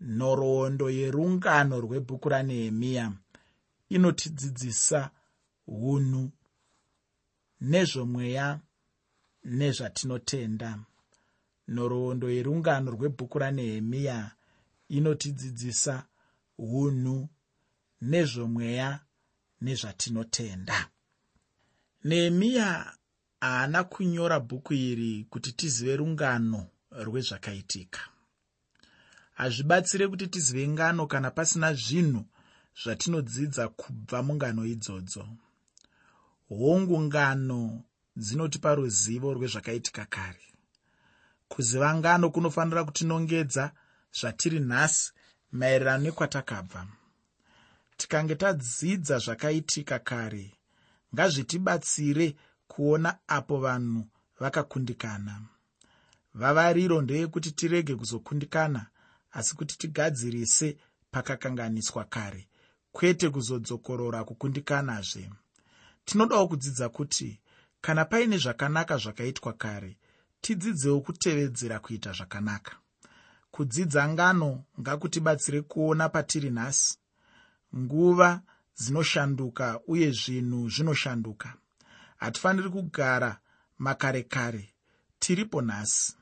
nhoroondo yerungano rwebhuku ranehemiya inotidzidzisa unhu nezvomweya nezvatinotenda. Nhoroondo yerungano rwebhuku ranehemiya inotidzidzisa unhu nezvomweya nezvatinotenda. Nehemiya haana kunyora bhuku iri kuti tizive rungano rwezvakaitika hazvibatsire kuti tizive ngano kana pasina zvinhu zvatinodzidza kubva mungano idzodzo. Hongu ngano dzinotipa ruzivo rwezvakaitika kare. Kuziva ngano kunofanira kutinongedza zvatiri nhasi maererano nekwatakabva tikange tadzidza zvakaitika kare ngazvitibatsire kuona apo vanhu vakakundikana. Vavariro ndeyekuti tirege kuzokundikana asi kuti tigadzirise pakakanganiswa kare kwete kuzodzokorora kukundikanazve tinodawo kudzidza kuti kana paine zvakanaka zvakaitwa kare tidzidzewo kutevedzera kuita zvakanaka. Kudzidza ngano ngakutibatsire kuona patiri nhasi. Nguva dzinoshanduka uye zvinhu zvinoshanduka. Hatifaniri kugara makare kare tiripo nhasi.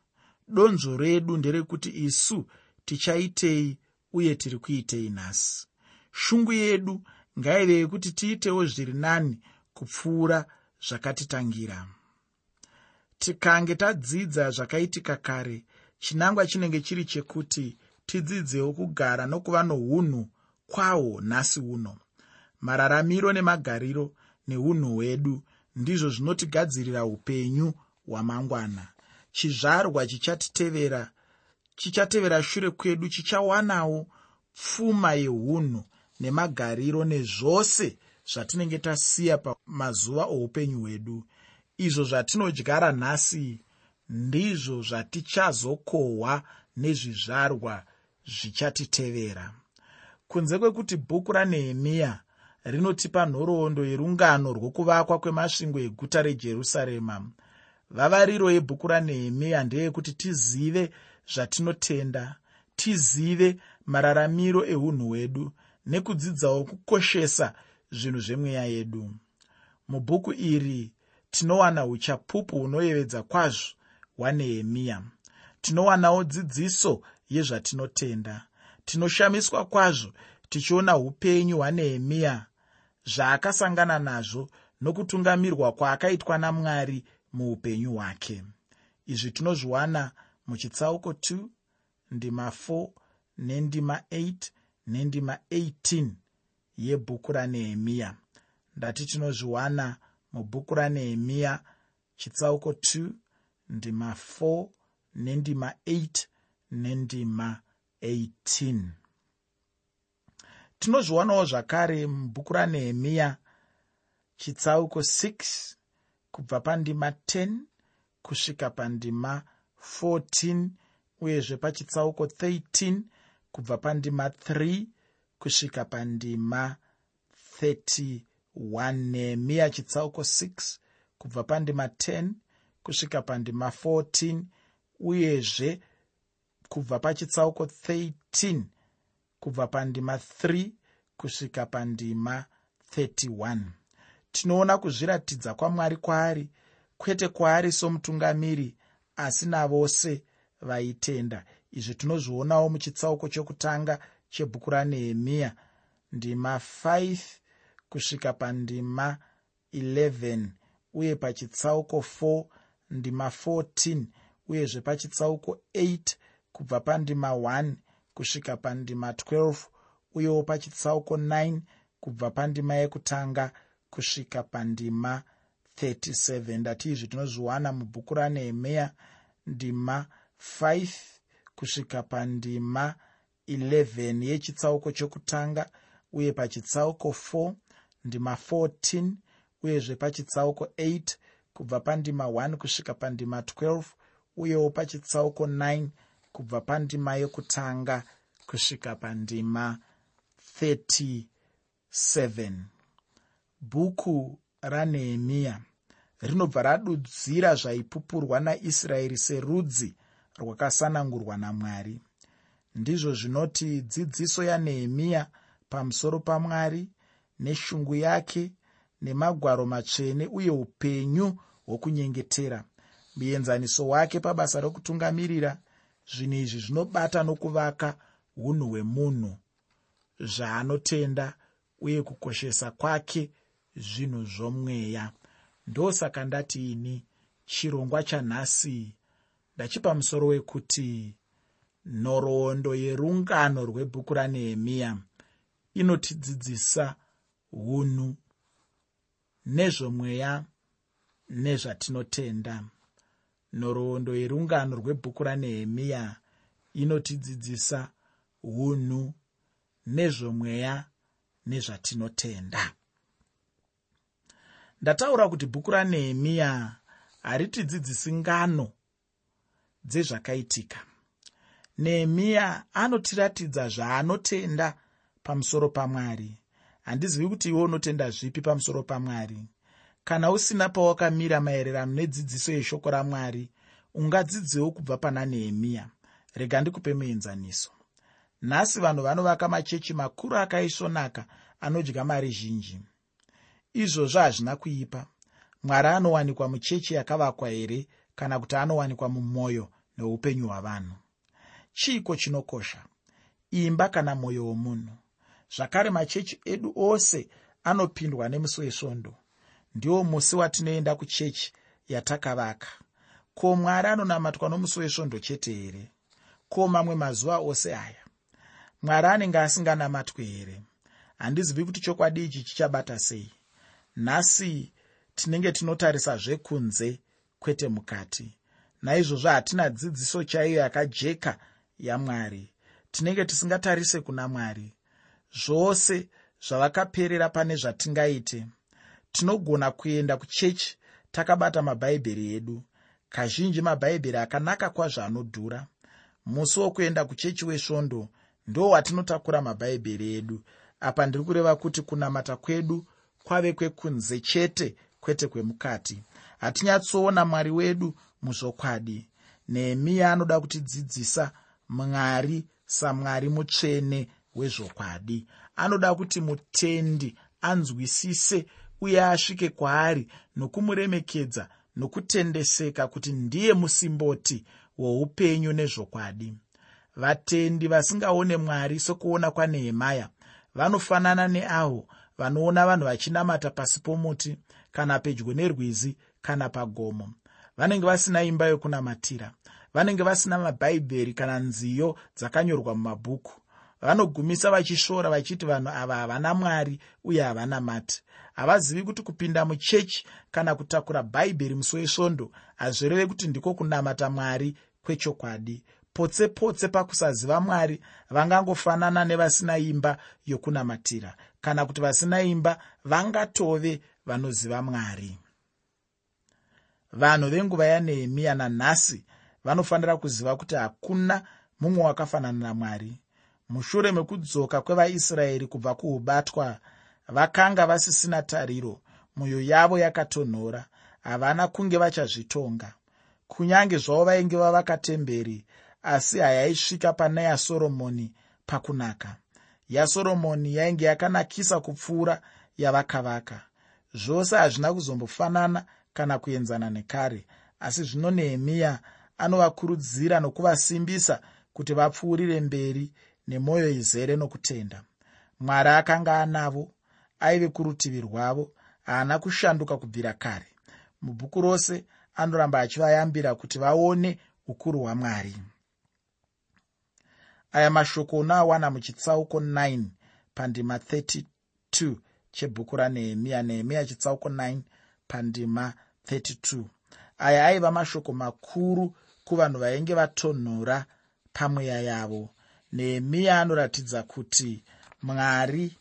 Donzvo redu nderekuti isu tichaitei uye tiri kuitei nhasi. Shungu yedu ngaive yekuti tiitewo zviri nani kupfuura zvakatitangira. Tikange tadzidza zvakaitika kare chinangwa chinenge chiri chekuti tidzidzewo kugara nokuva nounhu kwahwo nhasi uno. Mararamiro nemagariro neunhu hwedu ndizvo zvinotigadzirira upenyu hwamangwana. Chizvarwa chichatitevera chichatevera shure kwedu chichawanawo pfuma yeunhu nemagariro nezvose zvatinenge tasiya pamazuva oupenyu hwedu. Izvo zvatinodyara nhasi ndizvo zvatichazokohwa nezvizvarwa zvichatitevera. Kunze kwekuti bhuku ranehemiya rinotipa nhoroondo yerungano rwokuvakwa kwemasvingo eguta rejerusarema vavariro yebhuku ranehemiya ndeyekuti tizive zvatinotenda tizive mararamiro eunhu hwedu nekudzidzawo kukoshesa zvinhu zvemweya yedu. Mubhuku iri tinowana uchapupu hunoyevedza kwazvo hwanehemiya. Tinowanawo dzidziso yezvatinotenda. Tinoshamiswa kwazvo tichiona upenyu hwanehemiya zvaakasangana nazvo nokutungamirwa kwaakaitwa namwari muupenyu hwake. Izvi tinozviwana muchitsauko 2 ndima 4 nendima 8 nendima 18 yebhuku ranehemiya ndati tinozviwana mubhuku ranehemiya chitsauko 2 ndima 4 nendima 8 nendima 18 tinozviwanawo zvakare mubhuku ranehemiya chitsauko 6 kubva pandima 10 kusvika pandima 14 uyezve pachitsauko 13 kubva pandima 3 kusvika pandima 31 nehemiya chitsauko 6 kubva pandima 10 kusvika pandima 14 uyezve kubva pachitsauko 13 kubva pandima 3 kusvika pandima 31 tinoona kuzviratidza kwamwari kwaari kwete kwaari somutungamiri asi navose vaitenda. Izvi tinozvionawo muchitsauko chokutanga chebhuku ranehemiya ndima 5 kusvika pandima 11 uye pachitsauko 4 ndima 14 uyezve pachitsauko 8 kubva pandima 1 kusvika pandima 12 uyewo pachitsauko 9 kubva pandima yekutanga kusvika pandima 37 ndati izvi tinozviwana mubhuku ranehemiya ndima 5 kusvika pandima 11 yechitsauko chokutanga uye pachitsauko 4 ndima 14 uyezve pachitsauko 8 kubva pandima 1 kusvika pandima 12 uyewo pachitsauko 9 kubva pandima yekutanga kusvika pandima 37 bhuku ranehemiya rinobva radudzira zvaipupurwa naisraeri serudzi rwakasanangurwa namwari. Ndizvo zvinoti dzidziso yanehemiya pamusoro pamwari neshungu yake nemagwaro matsvene uye upenyu hwokunyengetera. Muenzaniso wake pabasa rokutungamirira zvinhu izvi zvinobata nokuvaka unhu hwemunhu. Zvaanotenda uye kukoshesa kwake zvinhu zvomweya. Ndosaka ndati ini chirongwa chanhasi ndachipa musoro wekuti nhoroondo yerungano rwebhuku ranehemiya inotidzidzisa unhu nezvomweya nezvatinotenda. Nhoroondo yerungano rwebhuku ranehemiya inotidzidzisa unhu nezvomweya nezvatinotenda ndataura kuti bhuku ranehemiya haritidzidzisi ngano dzezvakaitika. Nehemiya anotiratidza zvaanotenda pamusoro pamwari. Handizivi kuti iwe unotenda zvipi pamusoro pamwari. Kana usina pawakamira maererano nedzidziso yeshoko ramwari ungadzidziwo kubva pana nehemiya. Rega ndikupe muenzaniso. Nhasi vanhu vanovaka machechi makuru akaisvonaka anodya mari zhinji izvozvo hazvina kuipa. Mwari anowanikwa muchechi yakavakwa here kana kuti anowanikwa mumwoyo neupenyu hwavanhu? Chiiko chinokosha? Imba kana mwoyo womunhu? Zvakare machechi edu ose anopindwa nemusi wesvondo ndiwo musi watinoenda kuchechi yatakavaka. Ko mwari anonamatwa nomusi wesvondo chete here? Ko mamwe mazuva ose aya? Mwari anenge asinganamatwe here? Handizivi kuti chokwadi ichi chichabata sei nhasi tinenge tinotarisa zvekunze kwete mukati. Naizvozvo hatina dzidziso chaiyo yakajeka yamwari. Tinenge tisingatarise kuna mwari. Zvose zvavakaperera pane zvatingaite. Tinogona kuenda kuchechi takabata mabhaibheri edu. Kazhinji mabhaibheri akanaka kwazvo anodhura. Musi wokuenda kuchechi wesvondo ndo watinotakura mabhaibheri edu. Apa ndiri kureva kuti kunamata kwedu kwave kwekunze chete kwete kwemukati. Hatinyatsoona mwari wedu muzvokwadi nehemiya anoda kutidzidzisa mwari samwari mutsvene wezvokwadi. Anoda kuti mutendi anzwisise uye asvike kwaari nokumuremekedza nokutendeseka kuti ndiye musimboti woupenyu nezvokwadi. Vatendi vasingaone mwari sokuona kwanehemaya vanofanana neavo vanoona vanhu vachinamata pasi pomuti kana pedyo nerwizi kana pagomo. Vanenge vasina imba yokunamatira. Vanenge vasina mabhaibheri kana nziyo dzakanyorwa mumabhuku. Vanogumisa vachisvora vachiti vanhu ava havana mwari uye havanamati havazivi kuti kupinda muchechi kana kutakura bhaibheri musi wesvondo hazvireve kuti ndiko kunamata mwari kwechokwadi. Potse potse pakusaziva mwari vangangofanana nevasina imba yokunamatira kana kuti vasina imba vangatove vanoziva mwari. Vanhu venguva yanehemiya nanhasi vanofanira kuziva kuti hakuna mumwe wakafanana namwari. Mushure mekudzoka kwevaisraeri kubva kuubatwa vakanga vasisina tariro mwoyo yavo yakatonhora havana kunge vachazvitonga. Kunyange zvavo vainge vavaka temberi asi hayaisvika pana yasoromoni pakunaka yasoromoni yainge yakanakisa kupfuura yavakavaka. Zvose hazvina kuzombofanana kana kuenzana nekare asi zvino nehemiya anovakurudzira nokuvasimbisa kuti vapfuurire mberi nemwoyo izere nokutenda. Mwari akanga anavo aive kurutivi rwavo haana kushanduka kubvira kare. Mubhuku rose anoramba achivayambira kuti vaone ukuru hwamwari aya mashoko unoawana muchitsauko 9 pandima 32 chebhuku ranehemiya nehemiya chitsauko 9 pandima 32 aya aiva mashoko makuru kuvanhu vainge vatonhora pamweya yavo. Nehemiya anoratidza kuti mwari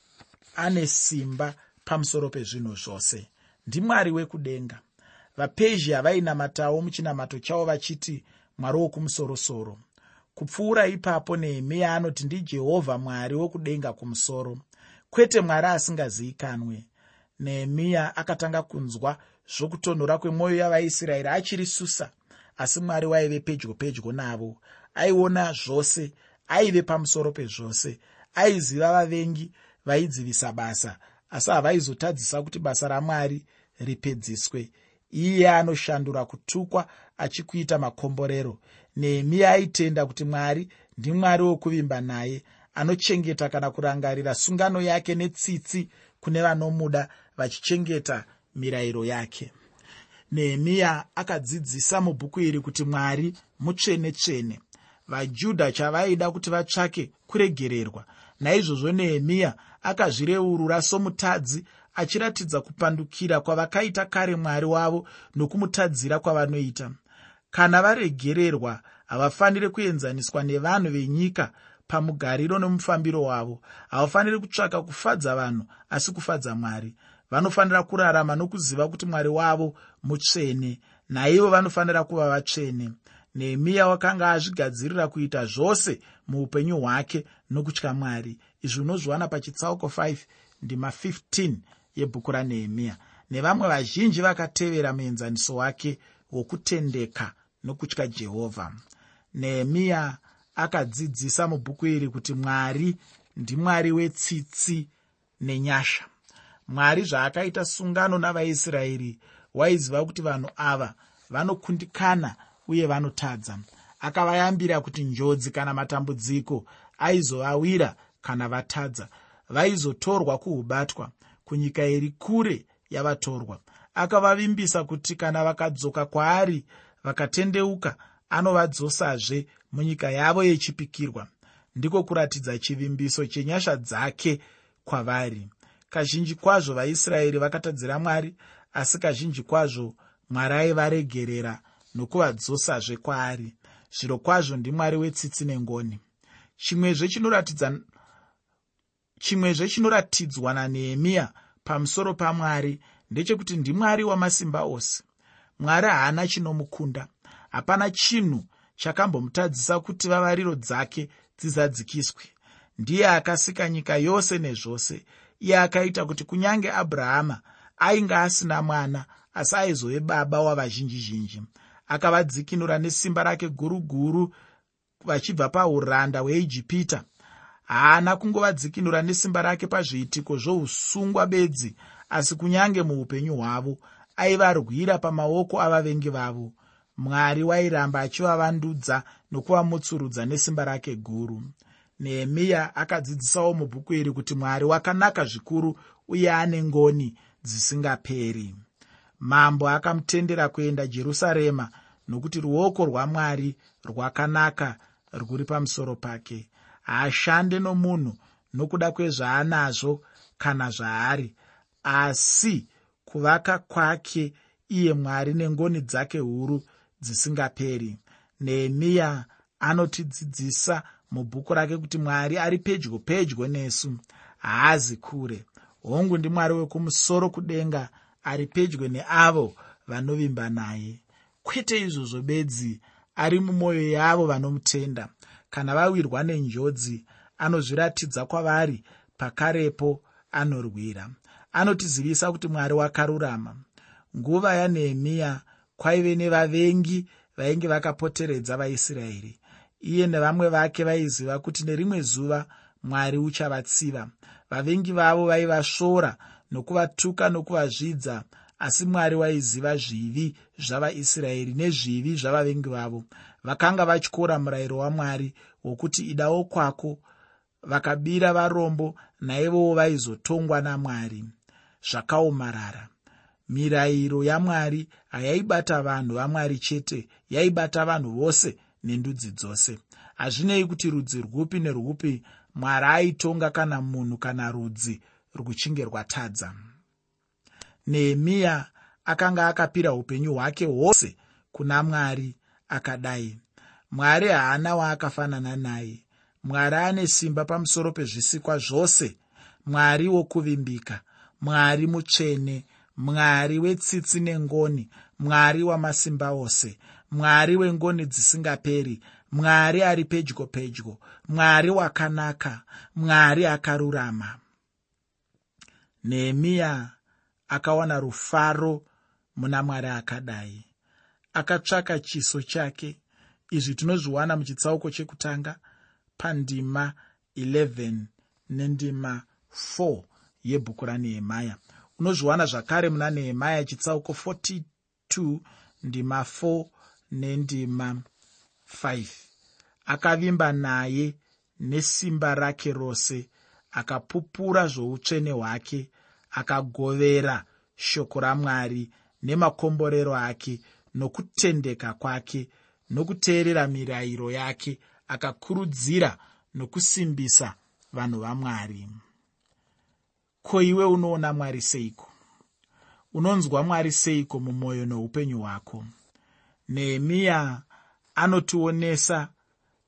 ane simba pamusoro pezvinhu zvose. Ndimwari wekudenga. Vapezhia vainamatawo muchinamato chavo vachiti mwari wokumusoro-soro kupfuura ipapo nehemiya anoti ndijehovha mwari wokudenga kumusoro. Kwete mwari asingazivikanwe. Nehemiya akatanga kunzwa zvokutonhora kwemwoyo yavaisraeri achiri susa asi mwari waive pedyo pedyo navo. Aiona zvose aive pamusoro pezvose aiziva vavengi vaidzivisa basa asi havaizotadzisa kuti basa ramwari ripedziswe. Iye anoshandura kutukwa achikuita makomborero nehemiya aitenda kuti mwari ndimwari wokuvimba naye anochengeta kana kurangarira sungano yake netsitsi kune vanomuda vachichengeta mirayiro yake. Nehemiya akadzidzisa mubhuku iri kuti mwari mutsvene-tsvene. Vajudha chavaida kuti vatsvake kuregererwa. Naizvozvo nehemiya akazvireurura somutadzi achiratidza kupandukira kwavakaita kare mwari wavo nokumutadzira kwavanoita kana varegererwa havafaniri kuenzaniswa nevanhu venyika pamugariro nomufambiro wavo. Havafaniri kutsvaka kufadza vanhu asi kufadza mwari. Vanofanira kurarama nokuziva kuti mwari wavo mutsvene. Naivo vanofanira kuva vatsvene. Nehemiya wakanga azvigadzirira kuita zvose muupenyu hwake nokutya mwari. Izvi unozviwana pachitsauko 5 ndima 15 yebhuku ranehemiya. Nevamwe vazhinji vakatevera muenzaniso wake wokutendeka nokutya jehovha nehemiya akadzidzisa mubhuku iri kuti mwari ndimwari wetsitsi nenyasha. Mwari zvaakaita sungano navaisraeri waiziva kuti vanhu ava vanokundikana uye vanotadza. Akavayambira kuti njodzi kana matambudziko aizovawira kana vatadza vaizotorwa kuubatwa kunyika iri kure yavatorwa. Akavavimbisa kuti kana vakadzoka kwaari vakatendeuka anovadzosazve munyika yavo yechipikirwa. Ndiko kuratidza chivimbiso chenyasha dzake kwavari. Kazhinji kwazvo vaisraeri vakatadzira mwari asi kazhinji kwazvo mwari aivaregerera nokuvadzosazve kwaari. Zviro kwazvo ndimwari wetsitsi nengoni. Chimwezve chinoratidza chimwezve chinoratidzwa nanehemiya pamusoro pamwari ndechekuti ndimwari wamasimba ose mwari haana chinomukunda. Hapana chinhu chakambomutadzisa kuti vavariro dzake dzizadzikiswe. Ndiye akasika nyika yose nezvose. Iye akaita kuti kunyange abrahama ainge asina mwana asi aizove baba wavazhinji zhinji akavadzikinura nesimba rake guru guru vachibva pauranda hweijipita. Haana kungovadzikinura nesimba rake pazviitiko zvousungwa bedzi asi kunyange muupenyu hwavo aivarwira pamaoko avavengi vavo. Mwari wairamba achivavandudza nokuvamutsurudza nesimba rake guru. Nehemiya akadzidzisawo mubhuku iri kuti mwari wakanaka zvikuru uye ane ngoni dzisingaperi. Mambo akamutendera kuenda jerusarema nokuti ruoko rwamwari rwakanaka rwuri pamusoro pake. Haashande nomunhu nokuda kwezvaanazvo kana zvaari asi kuvaka kwake iye mwari nengoni dzake huru dzisingaperi. Nehemiya anotidzidzisa mubhuku rake kuti mwari ari pedyo pedyo nesu haazi kure. Hongu ndimwari wekumusoro kudenga ari pedyo neavo vanovimba naye. Kwete izvozvo bedzi ari mumwoyo yavo vanomutenda. Kana vawirwa nenjodzi anozviratidza kwavari pakarepo anorwira anotizivisa kuti mwari wakarurama. Nguva yanehemiya kwaive nevavengi vainge vakapoteredza vaisraeri. Iye nevamwe vake vaiziva kuti nerimwe zuva mwari uchavatsiva. Vavengi vavo vaivasvora nokuvatuka nokuvazvidza asi mwari waiziva zvivi zvavaisraeri nezvivi zvavavengi vavo. Vakanga vatyora murayiro wamwari wokuti idawo kwako vakabira varombo naivowo vaizotongwa namwari zvakaomarara. Mirayiro yamwari hayaibata vanhu vamwari chete yaibata vanhu vose nendudzi dzose. Hazvinei kuti rudzi rwupi nerwupi mwari aitonga kana munhu kana rudzi rwuchinge rwatadza. Nehemiya akanga akapira upenyu hwake hwose kuna mwari akadai. Mwari haana waakafanana naye. Mwari ane simba pamusoro pezvisikwa zvose. Mwari wokuvimbika mwari mutsvene mwari wetsitsi nengoni mwari wamasimba ose mwari wengoni dzisingaperi mwari ari pedyo pedyo mwari wakanaka mwari akarurama. Nehemiya akawana rufaro muna mwari akadai. Akatsvaka chiso chake izvi tinozviwana muchitsauko chekutanga pandima 11 nendima 4 yebhuku ranehemaya unozviwana zvakare muna nehemaya chitsauko 42 ndima 4 nendima 5 akavimba naye nesimba rake rose akapupura zvoutsvene hwake akagovera shoko ramwari nemakomborero ake nokutendeka kwake nokuteerera mirayiro yake akakurudzira nokusimbisa vanhu vamwari ko iwe unoona mwari seiko? Unonzwa mwari seiko mumwoyo noupenyu hwako? Nehemiya anotionesa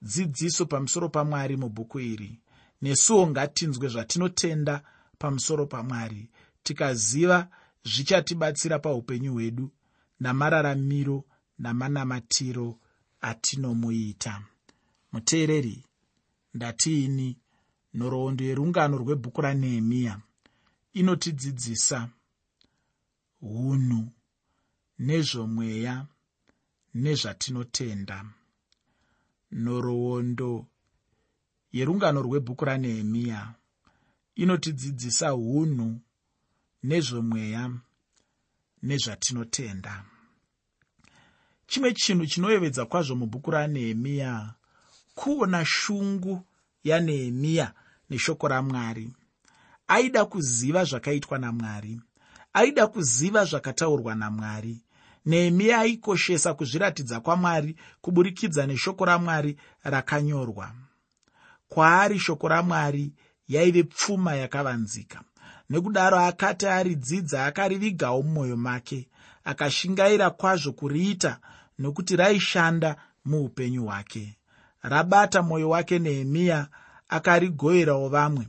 dzidziso pamusoro pamwari mubhuku iri. Nesuwo ngatinzwe zvatinotenda pamusoro pamwari tikaziva zvichatibatsira paupenyu hwedu namararamiro namanamatiro atinomuita. Muteereri ndatiini? Nhoroondo yerungano rwebhuku ranehemiya inotidzidzisa unhu nezvomweya nezvatinotenda. Nhoroondo yerungano rwebhuku ranehemiya inotidzidzisa unhu nezvomweya nezvatinotenda. Chimwe chinhu chinoyevedza kwazvo mubhuku ranehemiya kuona shungu yanehemiya neshoko ramwari aida kuziva zvakaitwa namwari aida kuziva zvakataurwa namwari. Nehemiya aikoshesa kuzviratidza kwamwari kuburikidza neshoko ramwari rakanyorwa. Kwaari shoko ramwari yaive pfuma yakavanzika. Nekudaro akati aridzidza akarivigawo mumwoyo make akashingaira kwazvo kuriita nokuti raishanda muupenyu hwake. Rabata mwoyo wake nehemiya akarigoverawo vamwe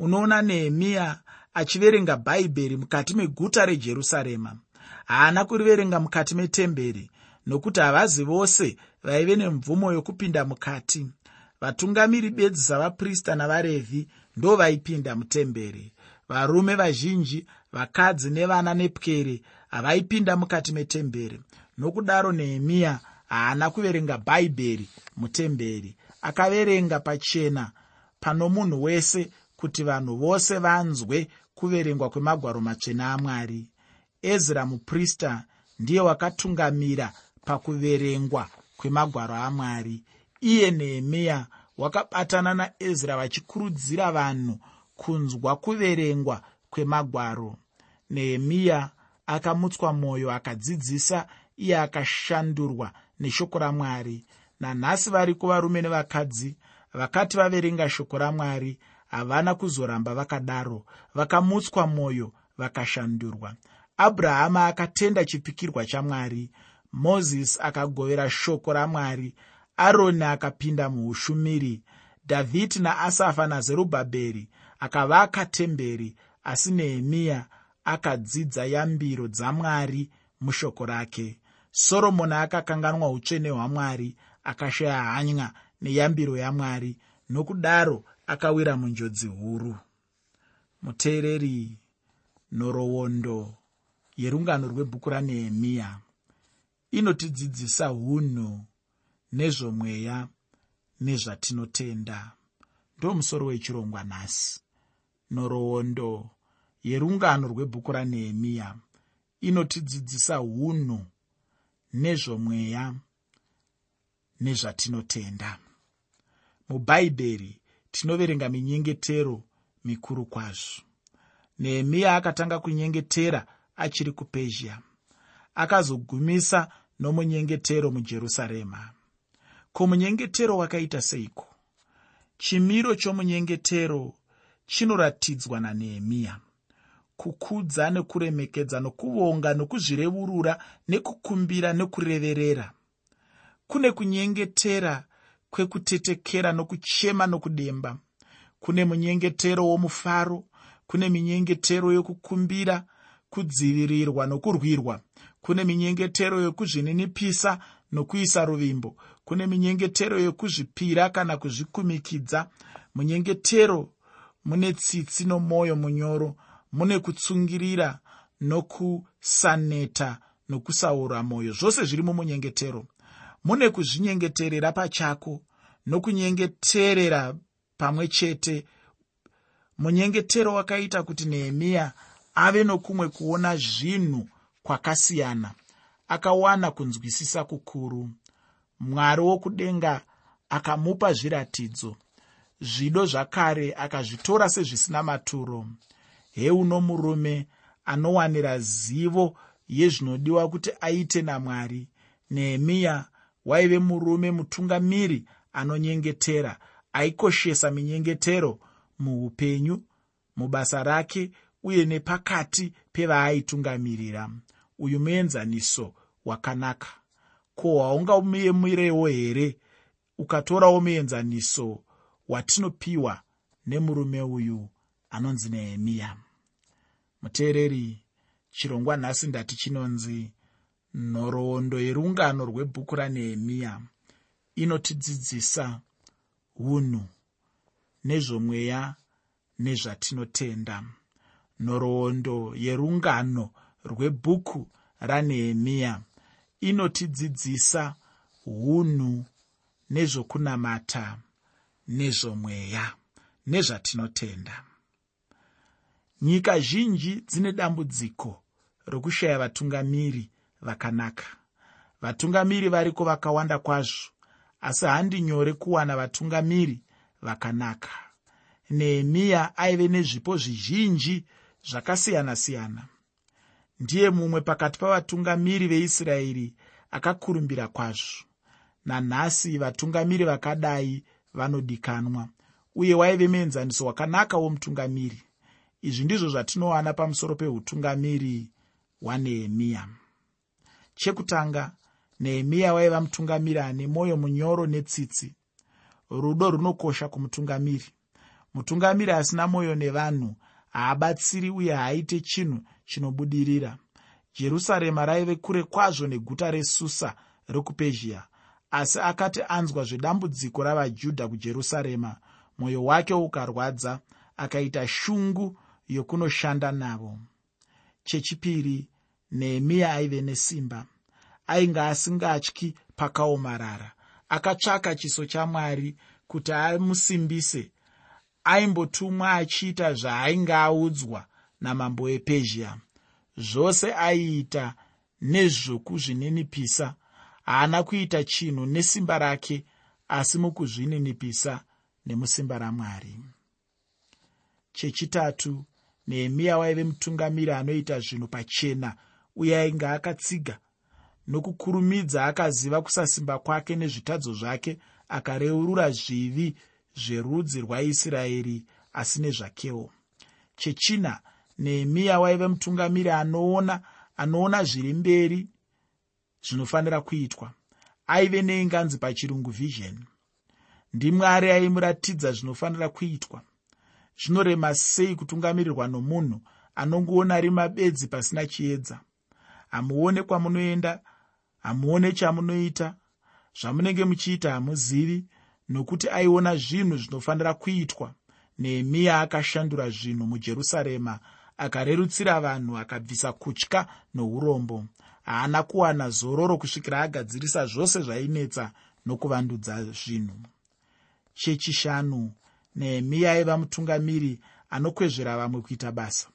unoona nehemiya achiverenga bhaibheri mukati meguta rejerusarema. Haana kuriverenga mukati metemberi nokuti havazi vose vaive nemvumo yokupinda mukati. Vatungamiri bedzi savaprista navarevhi ndo vaipinda mutemberi. Varume vazhinji vakadzi nevana nepwere havaipinda mukati metemberi. Nokudaro nehemiya haana kuverenga bhaibheri mutemberi. Akaverenga pachena pano munhu wese kuti vanhu vose vanzwe kuverengwa kwemagwaro matsvene amwari. Ezra muprista ndiye wakatungamira pakuverengwa kwemagwaro amwari. Iye nehemiya wakabatana naezra vachikurudzira vanhu kunzwa kuverengwa kwemagwaro. Nehemiya akamutswa mwoyo akadzidzisa iye akashandurwa neshoko ramwari. Nanhasi vari kuvarume nevakadzi vakati vaverenga shoko ramwari havana kuzoramba vakadaro vakamutswa mwoyo vakashandurwa. Abrahama akatenda chipikirwa chamwari mozisi akagovera shoko ramwari aroni akapinda muushumiri. Dhavhidhi naasafa nazerubhabheri akavaka temberi asi nehemiya akadzidza yambiro dzamwari mushoko rake. Soromoni akakanganwa utsvene hwamwari akashaya hanya neyambiro yamwari nokudaro akawira munjodzi huru. Muteereri nhoroondo yerungano rwebhuku ranehemiya inotidzidzisa unhu nezvomweya nezvatinotenda. Ndomusoro wechirongwa nhasi nhoroondo yerungano rwebhuku ranehemiya inotidzidzisa unhu nezvomweya nezvatinotenda. Mubhaibheri tinoverenga minyengetero mikuru kwazvo. Nehemiya akatanga kunyengetera achiri kupezhia akazogumisa nomunyengetero mujerusarema. Ko munyengetero wakaita seiko? Chimiro chomunyengetero chinoratidzwa nanehemiya kukudza nekuremekedza nokuvonga nokuzvireurura nekukumbira nekureverera. Kune kunyengetera kwekutetekera nokuchema nokudemba. Kune munyengetero womufaro kune minyengetero yokukumbira kudzivirirwa nokurwirwa. Kune minyengetero yokuzvininipisa nokuisa ruvimbo. Kune minyengetero yokuzvipira kana kuzvikumikidza. Munyengetero mune tsitsi nomwoyo munyoro mune kutsungirira nokusaneta nokusaura mwoyo zvose zviri mumunyengetero mune kuzvinyengeterera pachako nokunyengeterera pamwe chete. Munyengetero wakaita kuti nehemiya ave nokumwe kuona zvinhu kwakasiyana akawana kunzwisisa kukuru. Mwari wokudenga akamupa zviratidzo zvido zvakare akazvitora sezvisina maturo. Heuno murume anowanira zivo yezvinodiwa kuti aite namwari nehemiya waive murume mutungamiri anonyengetera aikoshesa minyengetero muupenyu mubasa rake uye nepakati pevaaitungamirira. Uyu muenzaniso wakanaka. Ko haungamuyemirewo here? Ukatorawo muenzaniso watinopiwa nemurume uyu anonzi nehemiya. Muteereri chirongwa nhasi ndati chinonzi nhoroondo yerungano rwebhuku ranehemiya inotidzidzisa unhu nezvomweya nezvatinotenda. Nhoroondo yerungano rwebhuku ranehemiya inotidzidzisa unhu nezvokunamata nezvomweya nezvatinotenda. Nyika zhinji dzine dambudziko rokushaya vatungamiri vakanaka. Vatungamiri variko vakawanda kwazvo asi handi nyore kuwana vatungamiri vakanaka. Nehemiya aive nezvipo zvizhinji zvakasiyana-siyana. Ndiye mumwe pakati pavatungamiri veisraeri akakurumbira kwazvo. Nanhasi vatungamiri vakadai vanodikanwa uye waive muenzaniso wakanaka womutungamiri. Izvi ndizvo zvatinowana pamusoro peutungamiri hwanehemiya chekutanga nehemiya waiva mutungamiri ane mwoyo munyoro netsitsi. Rudo runokosha kumutungamiri. Mutungamiri asina mwoyo nevanhu haabatsiri uye haaite chinhu chinobudirira. Jerusarema raive kure kwazvo neguta resusa rekupezhia asi akati anzwa zvedambudziko ravajudha kujerusarema mwoyo wake ukarwadza akaita shungu yokunoshanda navo. Chechipiri nehemiya aive nesimba. Ainge asingatyi pakaomarara. Akatsvaka chiso chamwari kuti amusimbise. Aimbotumwa achiita zvaainge audzwa namambo wepezhia zvose aiita nezvokuzvininipisa. Haana kuita chinhu nesimba rake asi mukuzvininipisa nemusimba ramwari. Chechitatu nehemiya waive mutungamiri anoita zvinhu pachena uye ainge akatsiga nokukurumidza akaziva kusasimba kwake nezvitadzo zvake akareurura zvivi zverudzi rwaisraeri asi nezvakewo chechina nehemiya waive mutungamiri anoona anoona zviri mberi zvinofanira kuitwa. Aive neinganzi pachirungu vision. Ndimwari aimuratidza zvinofanira kuitwa. Zvinorema sei kutungamirirwa nomunhu anongoona rima bedzi pasina chiedza hamuone kwamunoenda hamuone chamunoita. Zvamunenge muchiita hamuzivi nokuti aiona zvinhu zvinofanira kuitwa. Nehemiya akashandura zvinhu mujerusarema akarerutsira vanhu akabvisa kutya nourombo. Haana kuwana zororo kusvikira agadzirisa zvose zvainetsa nokuvandudza zvinhu. Chechishanu nehemiya aiva mutungamiri anokwezvera vamwe kuita basa.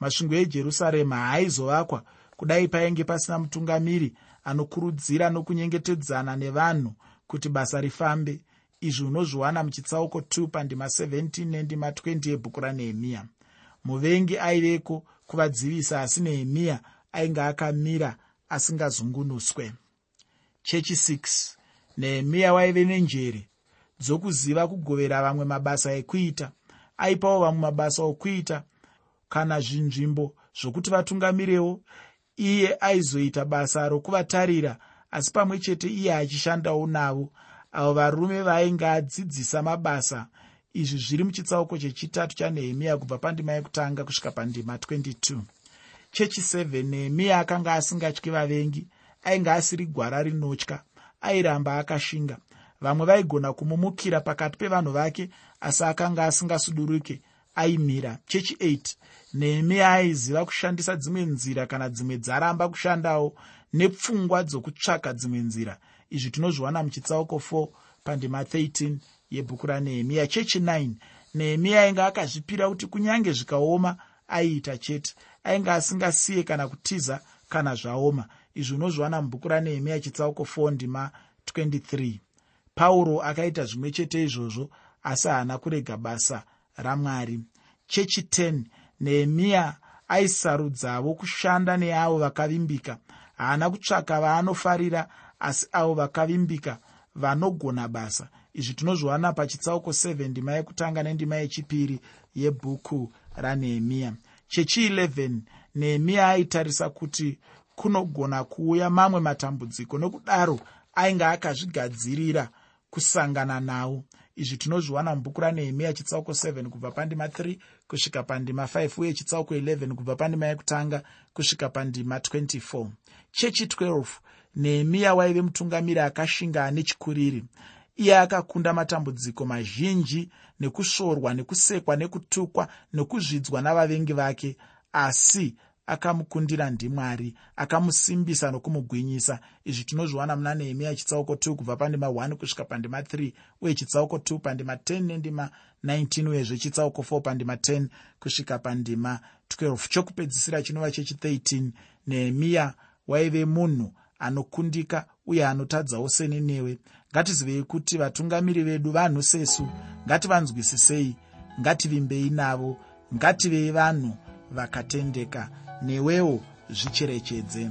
Masvingo ejerusarema haaizovakwa kudai painge pasina mutungamiri anokurudzira nokunyengetedzana nevanhu kuti basa rifambe. Izvi unozviwana muchitsauko 2 pandima 17 nendima 20 yebhuku ranehemiya. Muvengi aiveko kuvadzivisa asi nehemiya ainge akamira asingazungunuswe. Chechi 6 nehemiya waive nenjere dzokuziva kugovera vamwe mabasa ekuita. Aipawo vamwe mabasa okuita kana zvinzvimbo zvokuti vatungamirewo iye aizoita basa rokuvatarira asi pamwe chete iye achishandawo navo. Avo varume vainge adzidzisa mabasa izvi zviri muchitsauko chechitatu chanehemiya kubva pandima yekutanga kusvika pandima 22 chechi 7 nehemiya akanga asingatyi vavengi ainge asiri gwara rinotya airamba akashinga. Vamwe vaigona kumumukira pakati pevanhu vake asi akanga asingasuduruke aimira chechi 8 nehemiya aiziva kushandisa dzimwe nzira kana dzimwe dzaramba kushandawo nepfungwa dzokutsvaka dzimwe nzira. Izvi tinozviwana muchitsauko 4 pandima 13 yebhuku ranehemiya. Chechi 9 nehemiya ainge akazvipira kuti kunyange zvikaoma aiita chete. Ainge asingasiye kana kutiza kana zvaoma. Izvi unozviwana mubhuku ranehemiya chitsauko 4 ndima 23 pauro akaita zvimwe chete izvozvo asi haana kurega basa ramwari. Chechi 10 nehemiya aisarudzavo kushanda neavo vakavimbika. Haana kutsvaka vaanofarira asi avo vakavimbika vanogona basa. Izvi tinozviwana pachitsauko 7 ndima yekutanga nendima yechipiri yebhuku ranehemiya chechi 11 nehemiya aitarisa kuti kunogona kuuya mamwe matambudziko nokudaro ainge akazvigadzirira kusangana nawo izvi tinozviwana mubhuku ranehemiya chitsauko 7 kubva pandima 3 kusvika pandima 5 uye chitsauko 11 kubva pandima yekutanga kusvika pandima 24 chechi 12 nehemiya waive mutungamiri akashinga ane chikuriri. Iye akakunda matambudziko mazhinji nekusvorwa nekusekwa nekutukwa nekuzvidzwa navavengi vake asi akamukundira ndimwari akamusimbisa nokumugwinyisa. Izvi tinozviwana muna nehemiya chitsauko 2 kubva pandima 1 kusvika pandima 3 uye chitsauko 2 pandima 10 nendima 19 uyezve chitsauko 4 pandima 10 kusvika pandima 12 chokupedzisira chinova chechi 13 nehemiya waive munhu anokundika uye anotadzawo seni newe ngatizivei kuti vatungamiri vedu vanhu sesu ngativanzwisisei ngativimbei navo ngativei vanhu vakatendeka newewo zvicherechedze